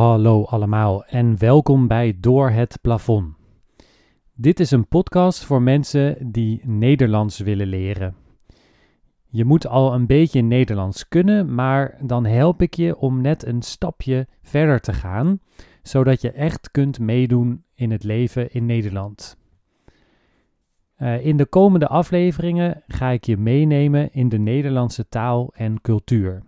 Hallo allemaal en welkom bij Door het Plafond. Dit is een podcast voor mensen die Nederlands willen leren. Je moet al een beetje Nederlands kunnen, maar dan help ik je om net een stapje verder te gaan, zodat je echt kunt meedoen in het leven in Nederland. Uh, in de komende afleveringen ga ik je meenemen in de Nederlandse taal en cultuur.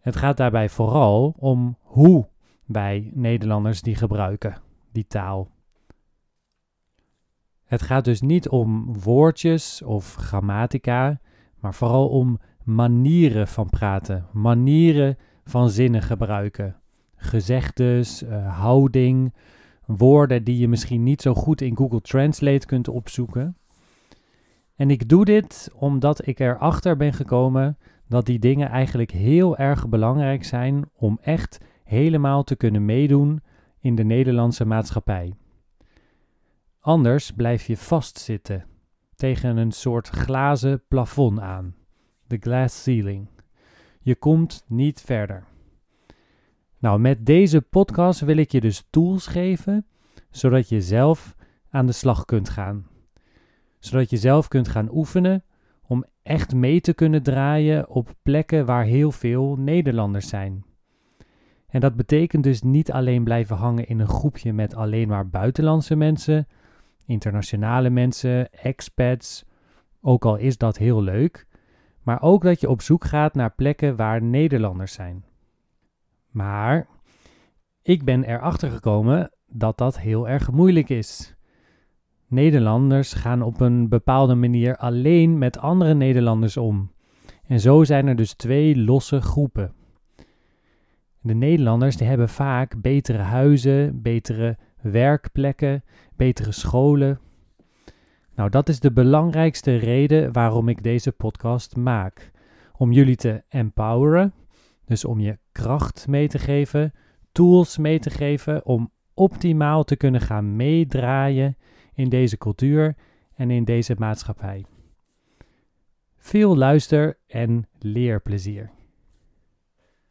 Het gaat daarbij vooral om hoe wij Nederlanders die gebruiken, die taal. Het gaat dus niet om woordjes of grammatica, maar vooral om manieren van praten, manieren van zinnen gebruiken. Gezegdes, uh, houding, woorden die je misschien niet zo goed in Google Translate kunt opzoeken. En ik doe dit omdat ik erachter ben gekomen dat die dingen eigenlijk heel erg belangrijk zijn om echt helemaal te kunnen meedoen in de Nederlandse maatschappij. Anders blijf je vastzitten tegen een soort glazen plafond aan, de glass ceiling. Je komt niet verder. Nou, met deze podcast wil ik je dus tools geven, zodat je zelf aan de slag kunt gaan. Zodat je zelf kunt gaan oefenen om echt mee te kunnen draaien op plekken waar heel veel Nederlanders zijn. En dat betekent dus niet alleen blijven hangen in een groepje met alleen maar buitenlandse mensen, internationale mensen, expats, ook al is dat heel leuk, maar ook dat je op zoek gaat naar plekken waar Nederlanders zijn. Maar ik ben erachter gekomen dat dat heel erg moeilijk is. Nederlanders gaan op een bepaalde manier alleen met andere Nederlanders om. En zo zijn er dus twee losse groepen. De Nederlanders die hebben vaak betere huizen, betere werkplekken, betere scholen. Nou, dat is de belangrijkste reden waarom ik deze podcast maak. Om jullie te empoweren, dus om je kracht mee te geven, tools mee te geven om optimaal te kunnen gaan meedraaien in deze cultuur en in deze maatschappij. Veel luister- en leerplezier.